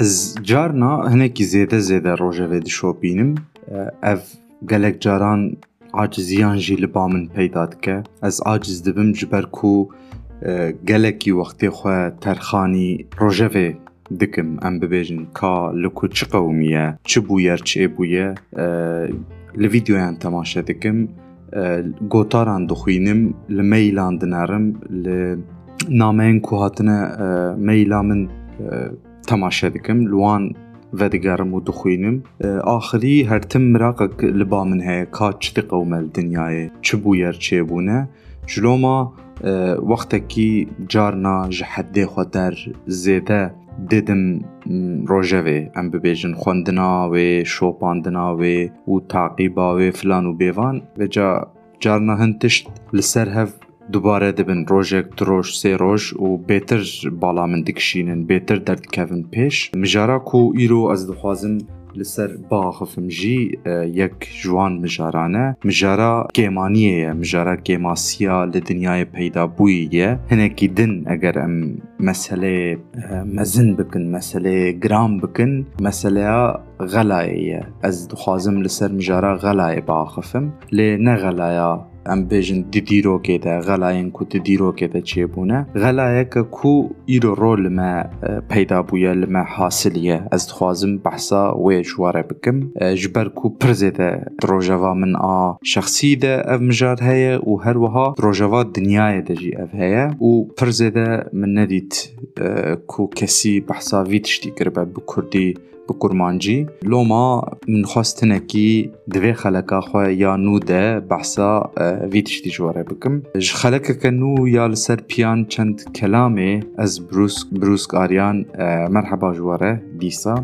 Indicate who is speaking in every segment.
Speaker 1: Ez carna hinekî zêde zêde rojevê dişopînim. Ev gelek caran aciziyan jî li ba min peyda dike. Ez aciz dibim ji ber ku gelekî wextê xwe terxanî rojevê dikim. Em bibêjin ka li ku çi qewmiye çi bûyer çê bûye. Li vîdyoyan temaşe dikim. گۆتاران دەخوێنم لە مەیلان دنارم لە نامەیەن کو هاتنە مەیلا من تەماشە دکەم لوان vedigerim û dixwînim axirî her tim miraqek li ba min heye ka çi diqewmel dinyayê çi bû yer çêbûne ji loma wextekî carna ji heddê xwe der zêde دێدم ڕۆژەوێ ئەم ببێژن خوندناوێ شۆپاندناوێ و تاقی باوێ فلان و بێوان بێجا جارنا هەند تشت لەسەر هەف دوبارە دەبن ڕۆژێک درۆژ سێ ڕۆژ و بێتر باڵا من دکشینن بێتر دەردکەون پێش مژارا و ئیرۆ ئەس دخوازم لسر باخ فمجي آه، يك جوان مجارانا مجارا كيمانية مجارا كيماسيا لدنيا پيدا بوية هنكي دن اگر ام مسألة مزن بكن مسألة غرام بكن مسألة غلاية از دخوازم لسر مجارا غلاية باخفم لنا غلاية îro ro li me peyda bûye li me hasiliye ez dixwazim behsa wê ji ware bikim ji ber ku pir zêde rojeva min a şexsî de ev mijar heye û her wiha rojeva dinyayê de jî ev heye û pir zêde min nedît ku kesî behsa vî tiştî kiribe bi kurdî په کورمانجی لوما من خواستنه کی دوی خلکا خو یا نو ده بحثا وی تشتی جواره بکم. ج خلکا کنو یا لسر پیان چند کلامه از بروس بروس آریان مرحبا جواره دیسا.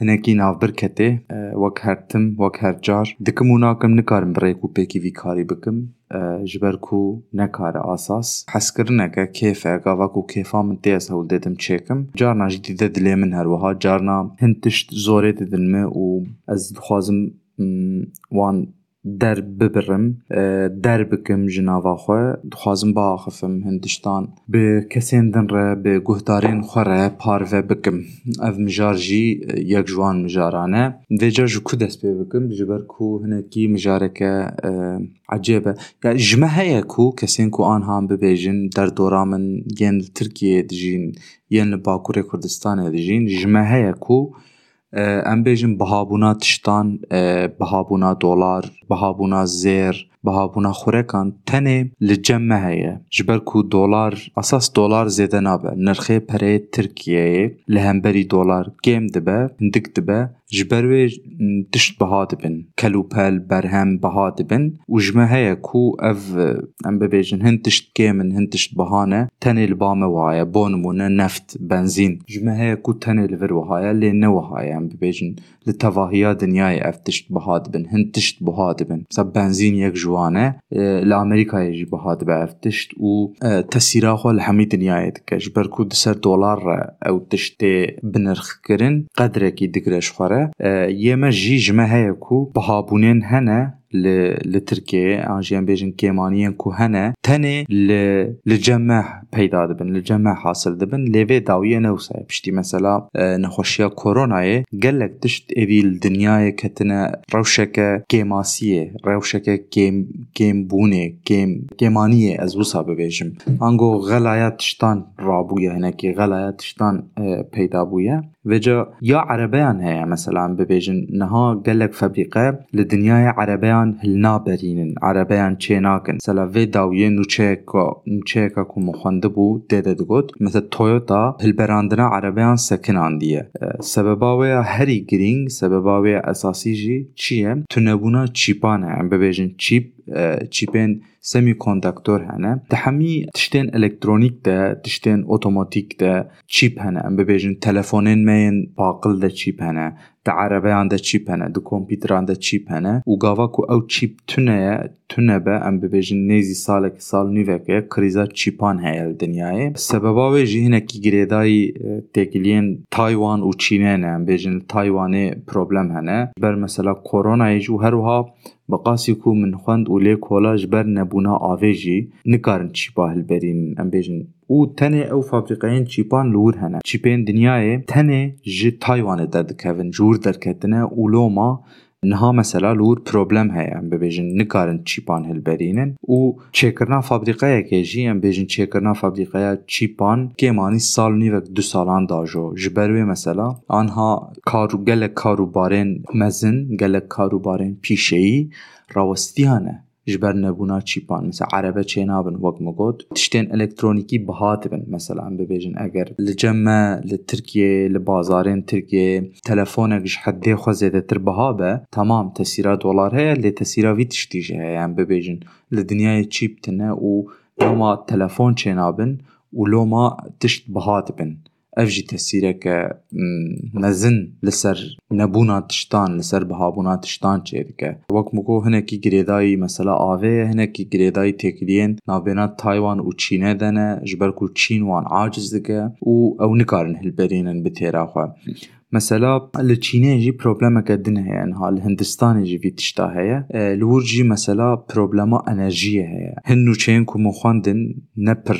Speaker 1: هنکینا بر کتێ وەک هەرتم وەک هەرجار دکم و ناکەم نکارم بڕێک و پێکی ڤیکاری بکم ji ber ku nekare asas hezkirineke kêfe gava ku kêfa min tê ez hewl dêdim çêkim carna jî dîde dilê min her wiha carna hin tişt zorê didin me û ez dixwazim wan در ببرم در بکم جناوا خو خوازم با خفم هندستان به کسین دن را به گهدارین خو را پار و بکم اوم مجار یک جوان مجارانه ده جا جو کو دست بکم جبر کو هنکی مجاره که عجیبه جمه هیه کو کسین کو آن هم ببیجن در دورامن ین ترکیه دیجین ین باکوری کردستانه دیجین جمه هیه کو ام بیژن بەهابوونا تشتان بەهابوونا دۆلار بەهابوونا زێر بهابونا خوراکان تنه لجمه هیه جبر کو دولار أساس دولار زیده نابه نرخه پره ترکیه لهمبری دولار گیم دبه هندک دبه جبروی دشت بها دبن کلوپل برهم بها دبن و جمه هیه کو أو ام ببیجن هند دشت گیمن هند دشت بهانه تنه لبامه وایه بونمونه نفت بنزین. جمه هیه کو تنه لبر وایه لینه وایه ام ببیجن لتفاهيا دنياي افتشت بهاد بن هن تشت بهاد بن. سب بنزين يك جوانة آه لأمريكا يجي بهاد بن اف تشت و آه تسيراخو لحمي دنياي دكش. بركو دسر دولار آه، أو تشت بنرخ كرن قدره كي دكرش خوره. آه يما جي جمه هيكو بهابونين هنه ل لتركيا انجيان بيجن كيمانيين كو هنه. تنه ل لجمع پیدا دبن لجمع حاصل دبن لیوی داویه نوسه پشتی مثلا نخوشیا کرونا یه گلک دشت اویل دنیای کتنه روشک گیماسیه روشک گیم گیم بونه گیم گیمانیه از وسا ببیشم انگو غلایت تشتان رابویا هنکی غلایت تشتان پیدا بویا و جا یا عربیان هیا مثلا ببیشن نها گلک فبریقه لدنیای عربیان هلنا برینن عربیان چیناکن سلا وی داویه نوچهکا نوچهکا کو مخانده بو دیده دو بود مثل تویوتا هلبراندنا عربیان سکنان دیه سببا ویا هری گرینگ سببا ویا اصاسی جی چیه تو نبونا چیپانه ببیجن چیپ چیپن سمی کندکتور هنه ده همی تشتین الکترونیک ده تشتین اتوماتیک ده چیپ هنه ام ببیجن تلفونین مین باقل ده چیپ هنه ده عربه ده چیپ هنه ده کمپیوتر ده چیپ هنه و گاوا کو او چیپ تونه تونه به ام ببیجن نیزی سال که سال نوکه کریزا چیپان هیل دنیای سببا و جهنه کی گریدای تکلین تایوان و چینه نه ام ببیجن تایوانی پروبلم هنه بر مثلا کرونا ایج و هر وها بقاسی کو من خوند و لێ کۆلا ji ber nebûna avê jî nikarin çîpa hilberînin em bêjin û tenê ew fabrîqeyên çîpan li wir hene çîpên dinyayê tenê ji Taywanê derdikevin ji wir derketine نها مثلا لور پروبلم های ام ببیجن نکارن چیپان هلبرینن و چیکرنا فابریقه یا که جی ام بیجن چیکرنا فابریقه یا چیپان که مانی سال نیو دو سالان داجو جبروی مثلا آنها کارو گل کارو بارین مزن گل کارو بارین پیشهی راوستی جبر نبونا چیپان مثلا عربه چینا بن وگ مگود تشتین الکترونیکی بهات بن مثلا ام ببیجن. اگر لجمع لترکیه لبازارین ترکیه تلفون اگش حد خو زیده تر بها به تمام تسیرا دولار هیا لی تسیرا وی تشتیجه هیا ام ببیجن. لدنیای چیپ تنه و لما تلفون چینا بن و لما تشت بهات بن. Ser bihabûna tiştan çê dike wek min got hinekî girêdayî mesela avê ye hinekî girêdayî têkiliyên navbêhna Taywan û Çînê de ne ji ber ku Çîn wan aciz dike û ew nikarin hilberînin bi têra xwe Mesela li Çînê jî problemeke din heye niha li Hindistanê jî vî tişta heye li wir jî mesela problema enerjiyê heye hin nûçeyên ku min xwendin ne pir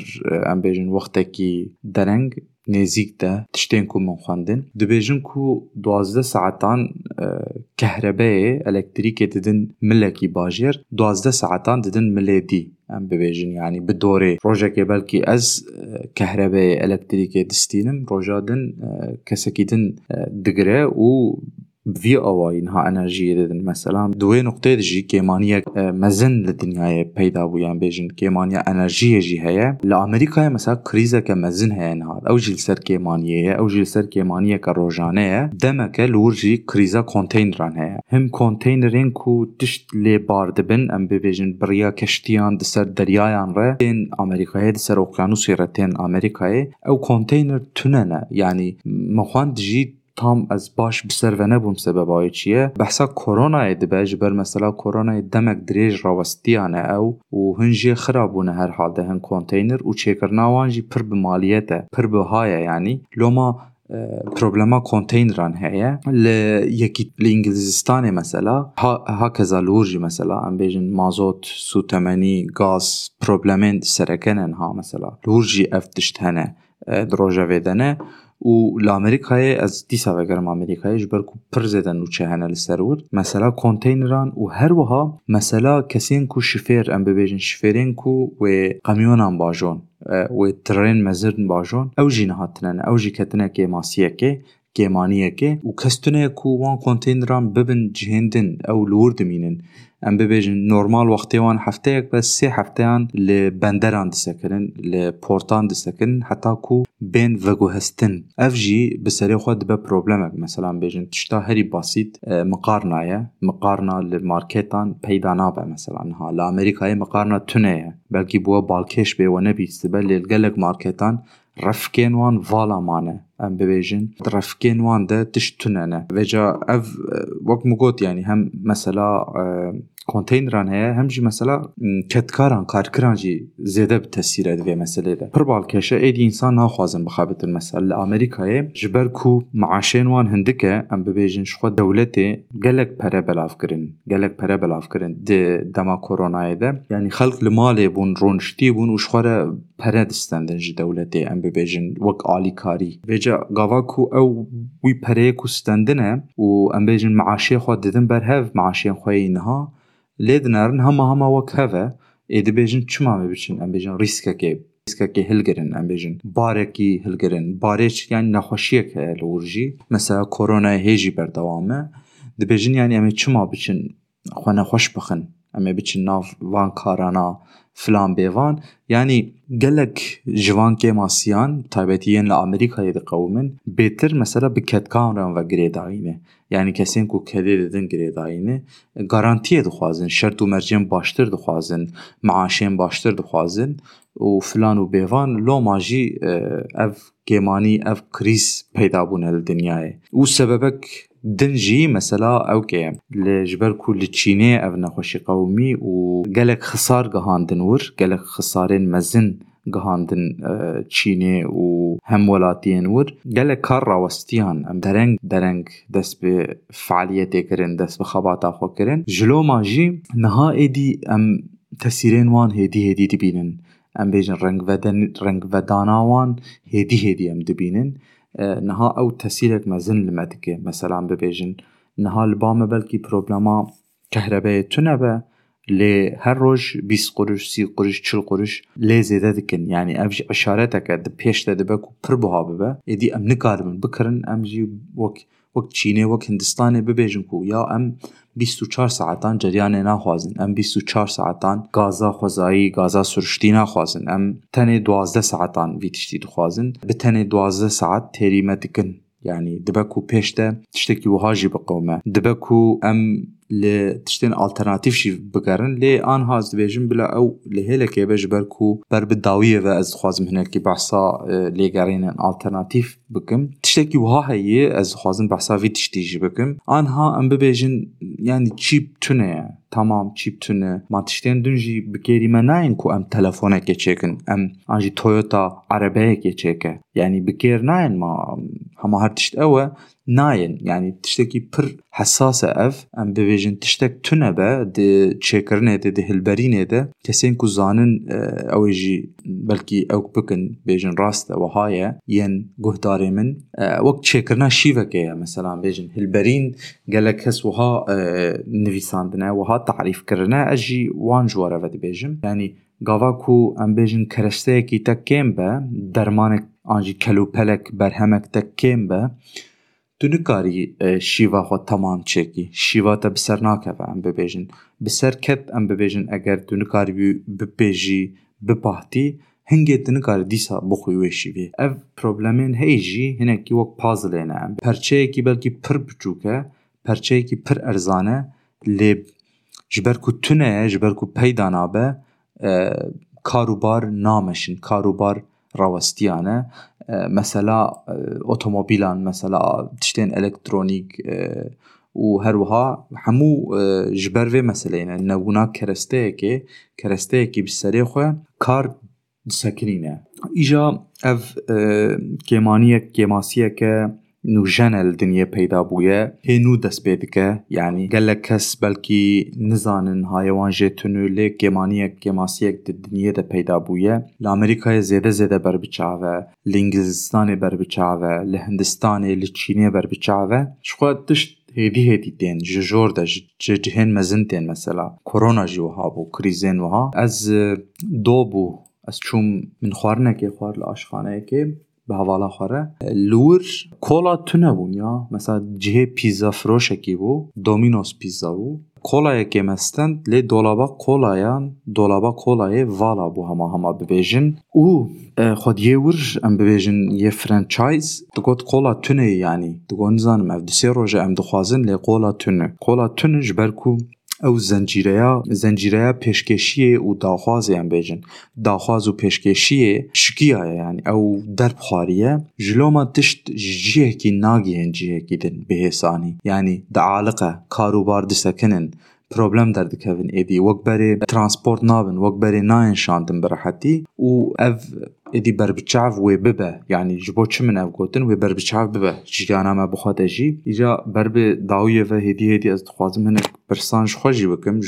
Speaker 1: em bêjin wextekî dereng نێزیکدا تشتێن و من خوندن. دەبێژن و دوازدە ساعتان کەهرەبەیە ئەلەکتریکێ ددن ملەکی باژێر دوازدە ساعتان ددن ملێدی ئەم ببێژن. ینی بدۆرێ ڕۆژێکێ بەلکی ئەس کەهرەبێ ئەلەکتریکێ دستینم ڕۆژادن کەسەکی دن دگرە و في أو اي نها انرجي دن مثلا دوه نقطة جي كيمانية مزن لدنیا پیدا بو يان بيجن كيمانية انرجي جي هيا لأمريكا مثلا كريزة كمزن هيا نها أو جي لسر كيمانية هيا أو جي لسر كيمانية كروجانية هيا دمك لور جي كريزة كونتينران هيا هم كونتينرين كو تشت لي بارد بن ام بيجن بريا كشتيان دسر دريايان ره. دين أمريكا هيا دسر اوكيانوسي رتين أمريكا هيا أو كونتينر تنانا يعني مخوان جي تام از باش بسر و نبوم سبب آی چیه؟ بحثا کرونا اید بج بر مثلا کرونا دمک دریج راوستیانه أو و هنجی خرابون هر حال ده هن کانتینر و چیکر نوانجی پر بمالیت پر بهایه یعنی لما آه، پروبلما کانتینران هیه. ل یکی ل مثلا ها ها کزالورجی مثلا ام بیجن مازوت سوتمنی گاز پروبلمن سرکنن ها مثلا. لورجی افتشتنه آه، دروژه ودنه و لامریکای از دیسا و گرم امریکای جبر کو پر زدن او چه هنل سرور مثلا کانتینران او هر وها مثلا کسین کو شفیر، ام ببیجن شفیرین کو و قمیون هم باجون و ترین مزرن باجون. او جین هاتنن او جی کتنه که، ماسیه که، گیمانیه که. و کستنه کو وان کانتینران ببن جهندن، او لور دمینن ام بي بيجن نورمال وقتي وان حفتيك بس سي حفتيان لي بندران دي سكن لي بورتان دي حتى كو بين فاغو هستن اف جي بسري خد با بروبليمك مثلا بيجن تشتا هري بسيط مقارنا يا مقارنا للماركتان بيدانا با مثلا ها لامريكا مقارنا تونيه بلكي بو بالكيش بي ونبي سبل للجلك ماركتان رفکن وان والا مانه ام ببیجن رفکن وان ده تشتونه نه وجا او وقت مگوت یعنی هم مثلا konteyneran heye hem jî mesela ketkaran karkiran jî zêde bi tesîre divê meselê de. Pir balkêşe êdî însan naxwazin bixebitin mesela. Li Amerîkayê ji ber ku meaşên wan hindik e em bibêjin ji xwe dewletê gelek pere belav kirin gelek pere belav kirin di dema koronayê de. Yanî xelk li malê bûn rûniştî bûn û ji xwe re pere distendin ji dewletê em bibêjin wek alîkarî vêca gava ku ew wî pereyê ku stendine û em bêjin meaşê xwe didin xwe wek hev e ê dibêjin لێ دنارن هەمە هەما وەک هەvە ئێ دەبێژن چماوێ بچین؟ ئەمبێژن ریسکەکێ ریسکەکە هلگرن ئەمبێژن بارێکی هلگرن بارێکیان نەخۆشیەک هەیە لە ورژی مەسا کۆرۆنای هێژی بەردەوامە. دەبێژن یان ئەمە چما بچین؟ Nexweş bixin. Em ê biçin nav van karana filan bêvan. Yanî gelek ji van kêmasiyan taybetiyên li Amerîkayê diqewmin bêtir mesela bi ketkan re ve girêdayîne yanî kesên ku kedê didin girêdayîne garantiyê dixwazin şert û mercên baştir dixwazin meaşên baştir dixwazin. Û filan û bêvan loma jî ev kêmanî ev krîz peyda bûne li dinyayê û sebebek دنجي مثلا أوكي لجبر كل تشيني أو نخوشي قومي و قالك خسار قهان دنور قالك خسارين مزن قهان دن آه، تشيني و هم ولاتين ور قالك كار وستيان ام درنج درنج دس بفعاليتي كرين دس بخباتا خو كرين جلو ماجي نها ايدي ام تسيرين وان هيدي هيدي تبينن ام بيجن رنگ ودانا وان هيدي هيدي ام تبينن bibêjin niha li ba me belkî problema kehrebeyê tune be lê her roj bîst quruş sî quruş çil quruş lê zêde dikin yanî ev jî işareteke di pêş de dibe ku pir buha bibe êdî em nikaribin bikirin em jî wek وەک چینێ وەک هندستانێ ببێژن و یا ئەم 24 ساعتان جریانێ ناخوازن ئەم 24 ساعتان گازا خۆزایی گازا سروشتی ناخوازن ئەم تەنێ 12 ساعتان وی تشتی دخوازن بە تەنێ 12 ساعت تێریمە دکن یعنی دبە و پێشتە تشتێکی وهاژی بقومە دبە و ئەم لێ تشتێن شي بگەرن لێ ان هاز دبێژم بلا ئەو لە هێلەکێ بە ژبەر و بەر بداویەوە ئەس خوازم هەنەرکی بەسا لێگەڕێنن ئالتەرناتیف بکەم. تشتێکی وها هەیە از خوازم بەساوی تشتیژی بکەم. ئانها ئەم ببێژن یعنی چیپ تونه تمام چیپ تونه ما تشتێن دونجی بکێریمە مناین کو ئەم تەلەفۆنێکێ ام ئەم ئاژی عربه عربەیەکێ چێکە. یعنی بکێر ناین ما هەما هر تشت ئەوە ناين يعني تشتكي بر حساسة أف أم بيجن تشتك تنبا دي تشيكرنة دي دي هلبرينة دي كسين كوزانن آه، أو يجي بلكي أو بكن بيجن راست وهاية ين قه من. آه، وك تشيكرنة شيفك مثلا بيجن هلبرين قالك هس وها آه، نفيساندنا وها تعريف كرنا أجي وان جوارة فدي بيجن. يعني قواكو أم بيجن كرشتاكي تكيم با درمانك آنجي كلوبالك برهمك تكيم با Tu nikarî şîva xwe teman çêkî şîva te bi ser nakeve em bibêjin. Bi ser ket em bibêjin eger tu nikaribî bipêjî bipahtî hingê tu nikarî dîsa bixwî wê şîvê. Ev problemên hey jî hinekî wek puzzlê ne em. Perçeyekî belkî pir biçûk e perçeyekî pir erzan e lê ji ber ku tune ye ji ber ku peyda nabe karûbar nameşin karûbar rawestiyan e مثلا آه، اوتوموبيلا مثلا تشتين إلكترونيك آه، و هروها همو آه، جبر و مثلا. يعني نبونا كرستيكي كرستيكي بسريخو كار سكرينة. ايجا أف كيمانية كيماسية كه نوژەنە لە دنیا پەیدا بووە هێن و دەست پێ دکە یعنی گەلە کەس بەلکی نزانن هایەوان ژێتون و لێک گێمانیەک گێماسیەک دنیەدە پەیدا بووە لە ئەمریکای زێدە زێدە بربچاوە لە ئینگلیزستانێ بربچاوە لە هندستانێ لە چینێ بربچاوە شخوا تشت هێدی هێدی دێن ji jor de ji cihên mezin tên mesela korona jî wiha bû krîzên wiha ez dô bû ez çûm min xwarinekê xwar li aşxaneyekê به حوالا خوره. لور کولا تونه بون یا؟ مثلا جه پیزا فروشکی بو دومینوس پیزا بو. کولا که مستند لی دولابا کولایان دولابا کولای والا بو همه همه ببیجن. او خود یه ور ام ببیجن یه فرانچایز. دکوت کولا تونه یعنی. دگو نزانم اف دسی روژه ام دخوازن لی کولا تونه. کولا تونه جبرکو او ئەو زنجیره زەنجیرەیە پێشکێشیە و داخوازیان او داخواز و پێشکێشیە شکیایەیان ئەو جلو ما تشت جیەکی کی دن کارو بار دسکنن کاروبار دسەکنن که دەردکەون ایدی. وقت برای ترانسپورت نابن وەک ناین نایەنشاندن بەڕەحەتی او اف wek berê transport nabin wek berê nayên şandin bi rehetî û ev êdî berbiçav wê bibe yanî ji bo çi min ev gotin wê berbiçav bibe jiyana me bixwe de jî îja ber bi dawiyê ve hêdî hêdî ez dixwazim hinek pirsan ji xwe jî bikim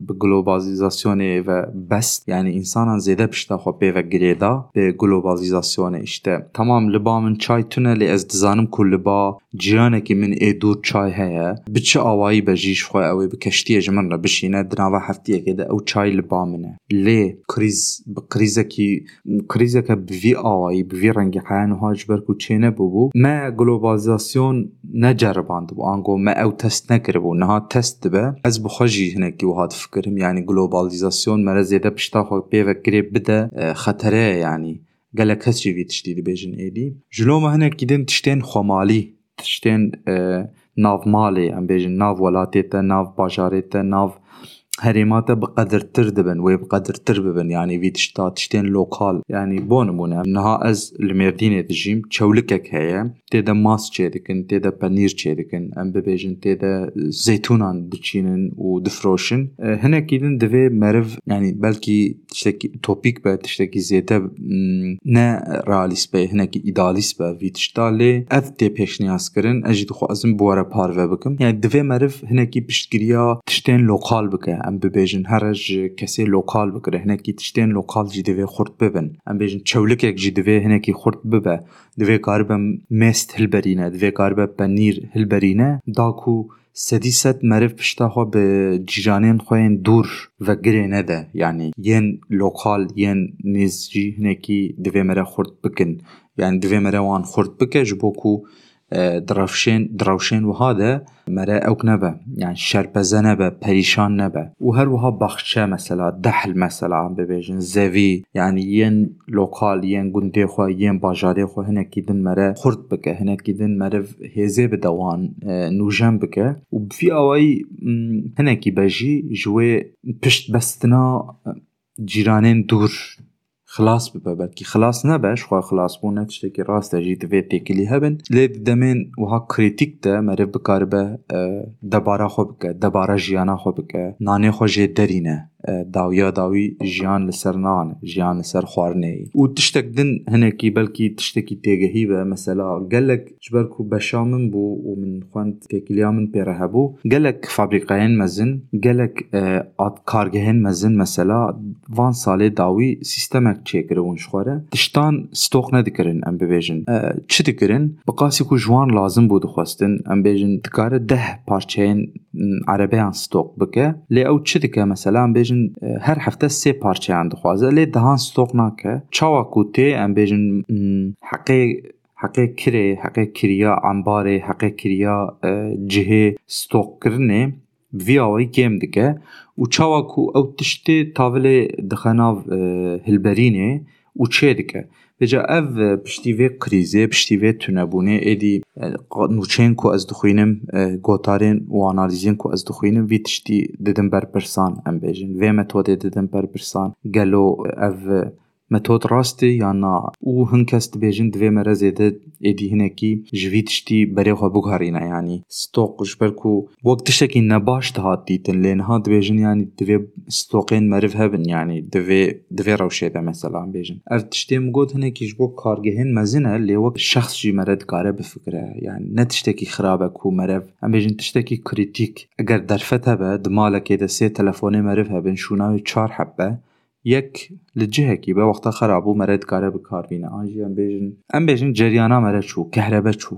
Speaker 1: we jî bikim mesela yanî mesela koronayê de cidît heqeten ev mesela globalizasyonê hingî hingî însanan zêde pişta xwe bi globalizasyonê ve best yani insanan zêde pişta xwe pê ve girêda bê globalizasyonê işte tamam li ba min çay tune lê ez dizanim ku li ba ciyanekî min ê dûr çay heye bi çi awayî be jî ji xwe ew ê bi keştiyê ji min re bişîne di nava heftiyekê de ew فكرهم يعني جلوباليزاسيون مرة زيادة باش و بيفك قريب بدا خطرة يعني قالك هسي في تشتيدي بيجن ايدي جلوما هنا كيدن تشتن خمالي تشتن ناف مالي ام بيجن ناف ولا ناف باجاريتا ناف ez bi xwe jî hinekî wiha difikirim yani globalizasyon mere zêde pişta xwe pê vekirê bide xetere ye yanî gelek kes jî vî tiştî dibêjin êdî ji lo me hinekî din tiştên xwemalî tiştên navmalê em bêjin nav welatê te nav bajarê te nav هەرێماتە بەقەدرتر دەبن وێ بقەدرتر ببن ینی وی تشتا تشتێن لۆکال ینی بۆ نمونە نها ئەس لە مێردینێ دژیم چەولکێک هەیە تێدە ماس چێ دکن تێدە پەنیر چێ دکن em bibêjin her ez ji kesê lokal bikire hinekî tiştên lokal jî divê xurt bibin. Em bêjin çewlikek jî divê hinekî xurt bibe. Divê karibe mest hilberîne divê karibe penîr hilberîne. Da ku sedîset meriv pişta xwe bi cîranên xwe yên dûr vegirêne de. Yani yên lokal yên nêz jî hinekî divê mere xurt bikin. Yani divê mere wan xurt bike ji bo ku درافشين دروشين وهذا مرا اوك نبا يعني شربزة نبا پریشان نبا وهر وها بخشة مثلا دحل مثلا عم ببيجن زوي يعني ين لوكال ين قندي خوا ين باجاري خوا هنا كيدن مرا خورت بك هنا كيدن مرا هزي بدوان آه، نوجان بك وبفي اوي هنا كي بجي جوي بشت بستنا آه، جيرانين دور. خلاص ببە بەلکی خلاص نەبەش خوا خلاصبوونە تشتێکی ڕاستە ژی دەوێت تێکلی هەبن لێ دەمێن وها کریتیک دە مەرە بکاربە دەبارە خۆ بکە دەبارە ژیانە خۆ بکە نانێ خۆژێ داویا داوی ژیان لەسەر نان ژیان لەسەر خواردنەی و تشتێک دن هەنێکی بەلکی تشتێکی تێگەهی بە مەسەلا گەلک ژبەر و بەشا من بوو و من خوند تێکیلیا من پێرە هەبوو گەلک فابریقایەن مەزن گەلک کارگەهێن مەزن مەسەلا وان ساڵێ داوی سیستەمێک چێکرەون خوارە تشتان ستۆق نەدیکردن ئەم ببێژن چ دکردن بقاسی و جوان لازم بوو دخواستن ئەم بێژن دکارە ده پارچەیەن عربیان ستوک بکه لی او چی دکه مثلا بیجن هر هفته سه پارچه اند خوازه لی دهان ستوک نکه چاوا کوتی ام بیجن حقی حقی کری حقی کریا انباره حقی کریا جهه ستوک کرنه ویاوی گیم دکه و چاوا کو او تشتی تاول دخناو هلبرینه و چه دکه بجا اف پشتیوه کریزه پشتیوه تونبونه ایدی نوچین کو از دخوینم گوتارین و آنالیزین کو از دخوینم وی تشتی ددن بر پرسان ام بیجن وی متوده ددن بر پرسان گلو اف مەتۆت ڕاستی یاننا و هەن کەس دبێژن دوێ مەرە زێدە ئێدی هینێکی ژوی تشتی بەرێخوا بگهڕینە ینی ستۆقش بەرک و وەک تشتێکی نەباش هاتیتن لێنها دبێژن ینی دوێ ستۆقێن مرف هەبن ینی دەێ دوێ ڕەوشێدە مەسەلام بێژن. ئەر تشتێم گوت هەنێکیش بۆ کارگەهێن مەزینە لێ وەک شخصی مەرە دکارە بفکرە یان نە تشتێکی خراپە و مەرەف ئەمێژن تشتێکی کریتیک ئەگەر دەرفەت هەبە دمالەکێ دەسێ تەلەفۆنی مەرف هەبن شوناوی چار حەبە. یەک لە جهێکی بە وەختە خراپبوو مەرەت کارە بکاربینە. ئاژیان بێژن ئەم بێژن جریانە مەرە چوو کەرەبە چوو.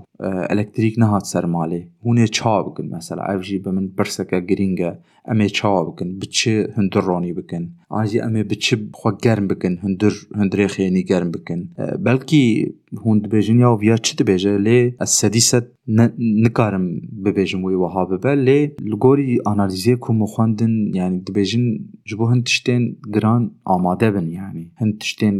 Speaker 1: ئەلکتریک نەهات سەرماڵێ هوێ چا بگن مەسەلا. ئەژی بە من که گرینگە. ئەمێ چاوا بکن بچ هەندر ڕۆنی بکن. ئاژی ئەمێ بچ خۆ گەرم بکن هەندر هەندرێ خێنی گەرم بکن. بەلکی هون دبێژن یا ڤیا چ دەبێژە؟ لێ ئە سەدی سەد نکارم ببێژم وی وەها ببە. لێ لەگۆری ئانالیزیە کوم خوندن ینی دبێژن ji bo hin tiştên giran amade bin yanî hin tiştên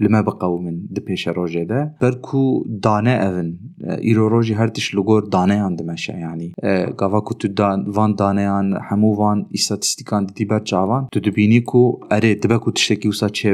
Speaker 1: لما بقاو من دبيش پیش روجه ده برکو دانه اون ایرو روجی هر تش لگور دانه اند مشه یعنی گاوا کو تو دان وان دانه ان همو وان استاتستیکان دی بر چاوان تو دبینی کو اره دبه کو تشتکی وسا چه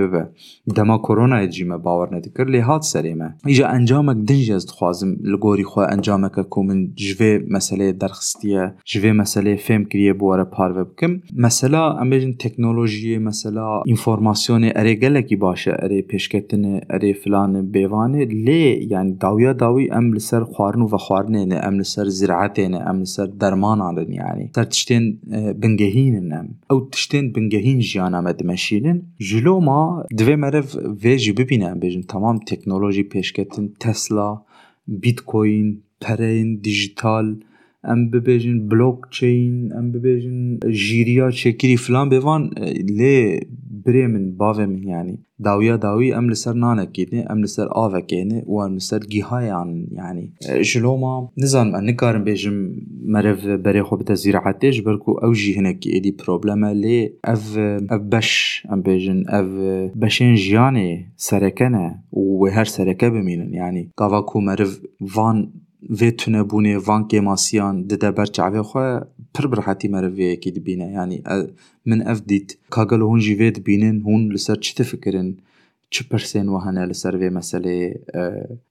Speaker 1: دما کرونا ما باور ندکر لی هات سریمه ایجا انجامک دنج از خوازم لگوری خو انجامک کو من جوه مسئله درخستیه جوه مسئله فهم کریه بواره پارو بکم مثلا امبیجن تکنولوژی مثلا انفورماسیون اره گلکی باشه اره شکستنه اري فلان بيوانه لي یعنی داویا داوی ام لسر خوارن و خواردن ام لسر زراعتين ام لسر درمان عندن یعنی سر تشتين بنگهین نم او تشتين بنجهين جيانا مشینن جلو ما دوي مرف فيجي ببينه بيجن تمام تکنولوژی پیشکتن تسلا بیت کوین پرین دیجیتال ام ببیجن بلوك تشين ام ببیجن جیریا چکری فلان بیوان لی بری من باوه من یعنی داویا داوی ام لسر نانا کیدن ام لسر افا کیدن و ام لسر گیهای آن یعنی جلو ما نزانم ام بيجم بیجم مرف بری خوب تا زیراحتی جبرکو أو جی هنکی ایدی پروبلم لی أو أو بش ام بيجن اف بشین جياني سرکنه و هر سرکه بمینن یعنی قواکو مرف فان ev beşên jiyanê sereke ne û wê her sereke bimînin yanî gava ku meriv van vê tunebûnê van kêmasiyan dide ber çavê xwe پر برحتی مرفیەکی دبینە ینی من ئەف دیت کاگەل هون جی vê dibînin hûn li ser çi difikirin çi pirsên we hene li ser vê meseleyê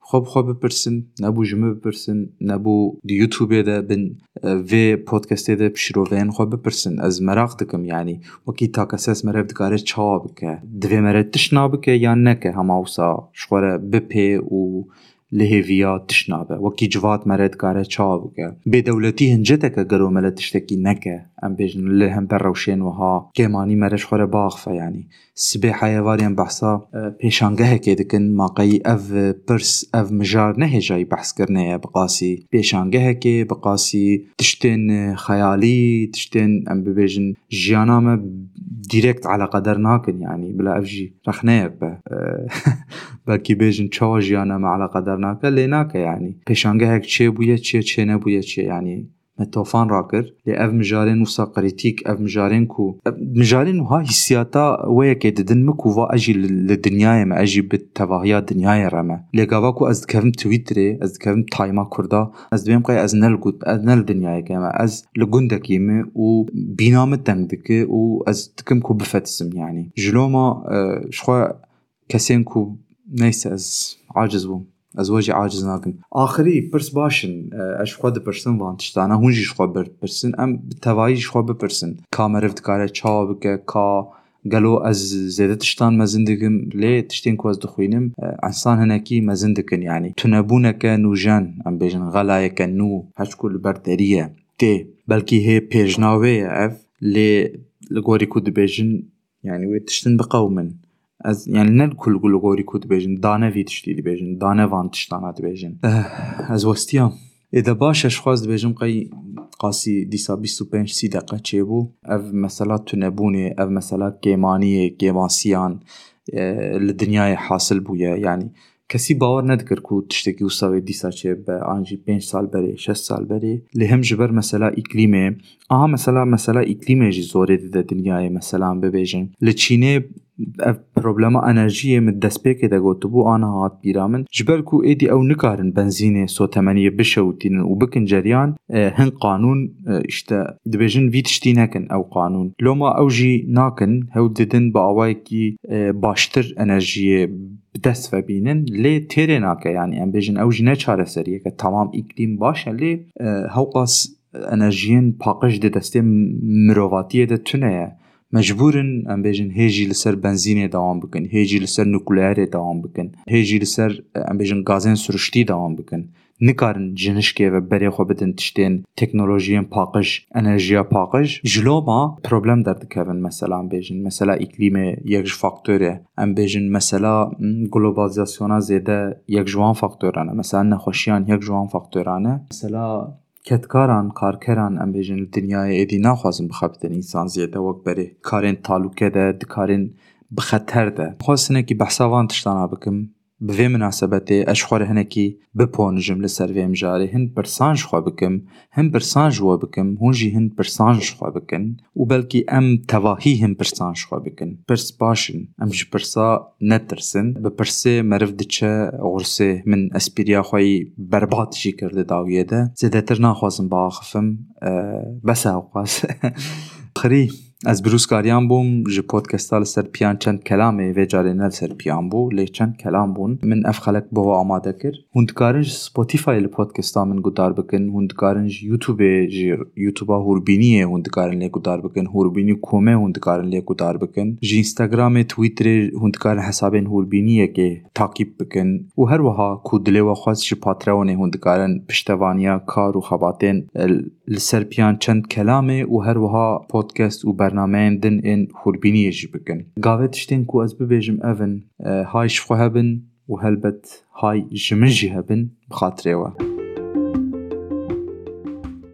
Speaker 1: xwe bi xwe bipirsin nebû ji min bipirsin nebû di YouTubeê de bin vê podcastê de şîroveyên xwe bipirsin ez merak dikim yanî wekî takeses merev dikare çawa bike divê mere tişt nabike yan neke hema wisa ji xwe re bipê û لهیویا تشنابه و کی جوات مرد کاره چاو که به دولتی هنجته که گرو مل تشتکی نکه ام بیشن لهم بر روشین و ها که مانی مرش خوره باخ فیعنی سبه حیواریم بحثا پیشانگه که دکن ماقی اف پرس اف مجار نه جای بحث کرنه بقاسی پیشانگه که بقاسی تشتن خیالی تشتن ام بیشن جیانام ديريكت على قدر ناكن يعني بلا افجي رح نايب بلكي بيجن تشوجي أنا ما على قدر ناكن لي ناكا يعني. بيشانجا هيك تشي بويا تشي تشي نبويا تشي يعني متوفان راكر لأف مجارين وصا قريتيك أف مجارين كو مجارين وها هسياتا ويا كي تدنمك وفا أجي للدنيا يما أجي بالتباهية الدنيا يرمى لقاباكو أز كفم تويتري أز كفم تايما كردا أز بيم قاي أز نل قد أز نل دنيا يكيما أز لقندك يمي و بينام تنبك و أز تكم كو بفتسم يعني جلوما شخوا كسين كو نيس أز عاجز بوم bîna min teng dike û ez dikim ku bifetisim yanî ji loma ji xwe kesên ku neyse ez aciz bûm ez we jî aciz nakim axirî pirs başin ez ji xwe dipirsin van tiştana hûn jî ji xwe bipirsin em bi tevahî ji xwe bipirsin ka meriv dikare çawa bike ka gelo ez zêde tiştan mezin dikim lê tiştên از یعنی نه کل کل گوری کود بیشن دانه وی تشتی دی بیشن دانه وانتش دانه دی بیشن از وستیام اده باش اش خواست بیشم قی قاسی دیسا بیست و پنج سی دقیقه چه بو؟ او مثلا تو او مثلا گیمانیه گیمانسیان لدنیای حاصل بویه. یعنی کەسی باوە نەدکرد و تشتێکی و ساوێ دیساچێ بە ئاجی 5 سال بەرێ 6 سال بەرێ. لە هەم ژبەر مەسەلا ئیکلیمێ. ئاها مەسەلا مەسەلا ئیکلیمێژی زۆرێ دەدە دنیاە مەسەلام ببێژن. لە چینێ پرۆبلەما ئەنەژیە من دەستپێکێ دەگوتبوو ئانا هاات بیرامن ژبەرک و ئێدی ئەو نکارن بنزینێ سۆتەمەنیە بشەوتینن و بکن جەریان هەن قانون شتە دەبێژن وی تشتی نەکەن ئەو قانون. لۆما ئەوژی ناکن هەو ددن بە ئاوایەکی باشتر ئەنەژیە دەست ببینن لێ تێرێ ناکەیانی ئەم بێژن ئەو ژنە چارەسەریە کە تەمام ئیکلیم باشە لێ هەوقاس ئەنەژیین پاقش دە دەستێ مرۆڤاتیە دەتونەیە. مەجبورن ئەم بێژن هێژی لەسەر بنزینێ داوام بکەن هێژی لەسەر نوکولارێ داوام بکەن هێژی لەسەر ئەم بێژن گازێن سروشتی داوام بکەن. نکارن جنشکێ و بەرێخۆ بدن تشتین تکنولوژی پاکش انرژی پاکش. جلو ما پرۆبلم دەردکەون مثلا بێژن یک جو فاکتوره، ام ئەم بێژن مەسەلا گلۆبازیاسیۆنا زیده یک جوان فاکتورانه. مثلا نخوشیان یک جوان فاکتورانه. مثلا کتکاران کارکران ام بێژن دنیای ایدی نخوازم بخابتن انسان زیده. وک بری کارین تالوکه ده کارێن بخطر ده. خواستنه که بحثاوان تشتانه بکم. E e mesela ketkaran karkeran em bêjin li dinyayê êdî naxwazin bixebitin însan zêde wek berê karên talûkê de dikarên bi xeter de xwaz hinekî behsa van tiştana bikim bi vê münasebetê ez ji pirsa netirsin bi pirsê meriv diçe xursê min espîriya xwe yî berbat jî kir di dawiyê de zêdetir naxwazim biaxifim bes e qas xirî از بروز کاریان بوم جی پودکستا سرپیان چند کلامه و جاری نال سر پیان بو لی چند کلام بون من اف خلق بو آماده کر هند کارن جی سپوتیفای لی پودکستا من گدار بکن. هند جی یوتوب جی یوتوبا هوربینی هند کارن لی گدار بکن. هوربینی کومه هند کارن لی گدار بکن. جی انستاگرام تویتر هند کارن هوربینی که تاکیب بکن. و هر وها کودلی و خواست جی پاترونی هند کارن پشتوانیا کار و خواتین لسر پیان چند کلامه و هر وها پودکست و برنامه دن ان خوربینی جی بکن گاوه تشتین کو از ببیجم اون های شفخه هبن و هلبت های جمجی هبن بخاطره و بخاطره